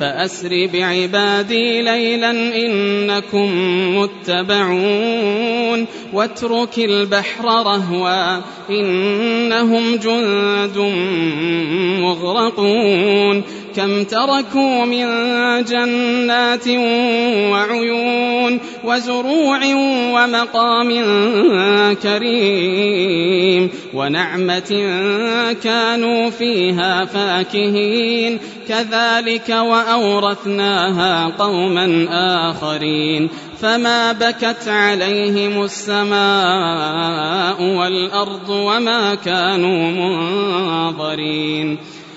فأسر بعبادي ليلا إنكم متبعون واترك البحر رهوا إنهم جند مغرقون كم تركوا من جنات وعيون وزروع ومقام كريم ونعمة كانوا فيها فاكهين. كذلك وأورثناها قوما آخرين. فما بكت عليهم السماء والأرض وما كانوا منظرين.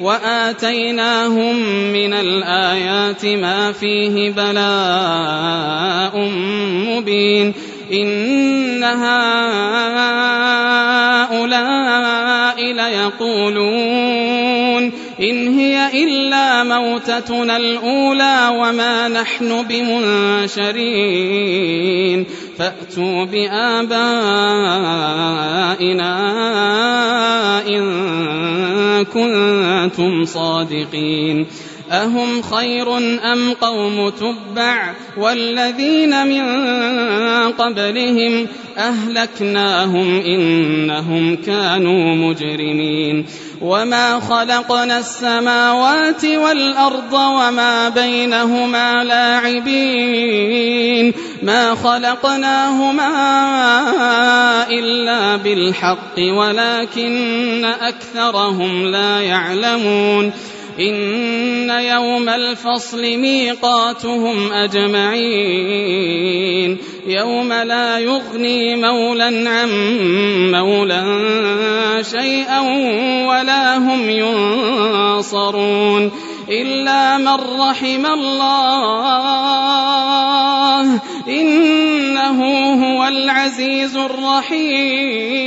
وآتيناهم من الآيات ما فيه بلاء مبين إن هؤلاء ليقولون إن هي إلا موتتنا الأولى وما نحن بمنشرين فأتوا بآبائنا إن كنتم صادقين. أهم خير أم قوم تبع والذين من قبلهم أهلكناهم إنهم كانوا مجرمين. وما خلقنا السماوات والأرض وما بينهما لاعبين. ما خلقناهما إلا بالحق ولكن أكثرهم لا يعلمون إن يوم الفصل ميقاتهم أجمعين. يوم لا يغني مولا عن مولا شيئا ولا هم ينصرون. إلا من رحم الله إنه هو العزيز الرحيم.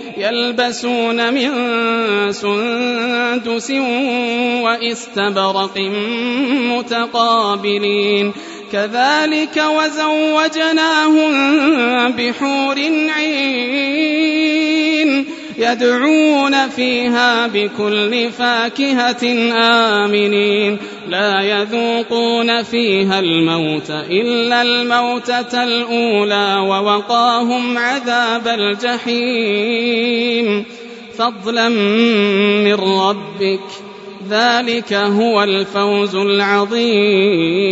يلبسون من سندس واستبرق متقابلين. كذلك وزوجناهم بحور عين. يدعون فيها بكل فاكهة آمنين. لا يذوقون فيها الموت إلا الموتة الأولى ووقاهم عذاب الجحيم. فضلا من ربك ذلك هو الفوز العظيم.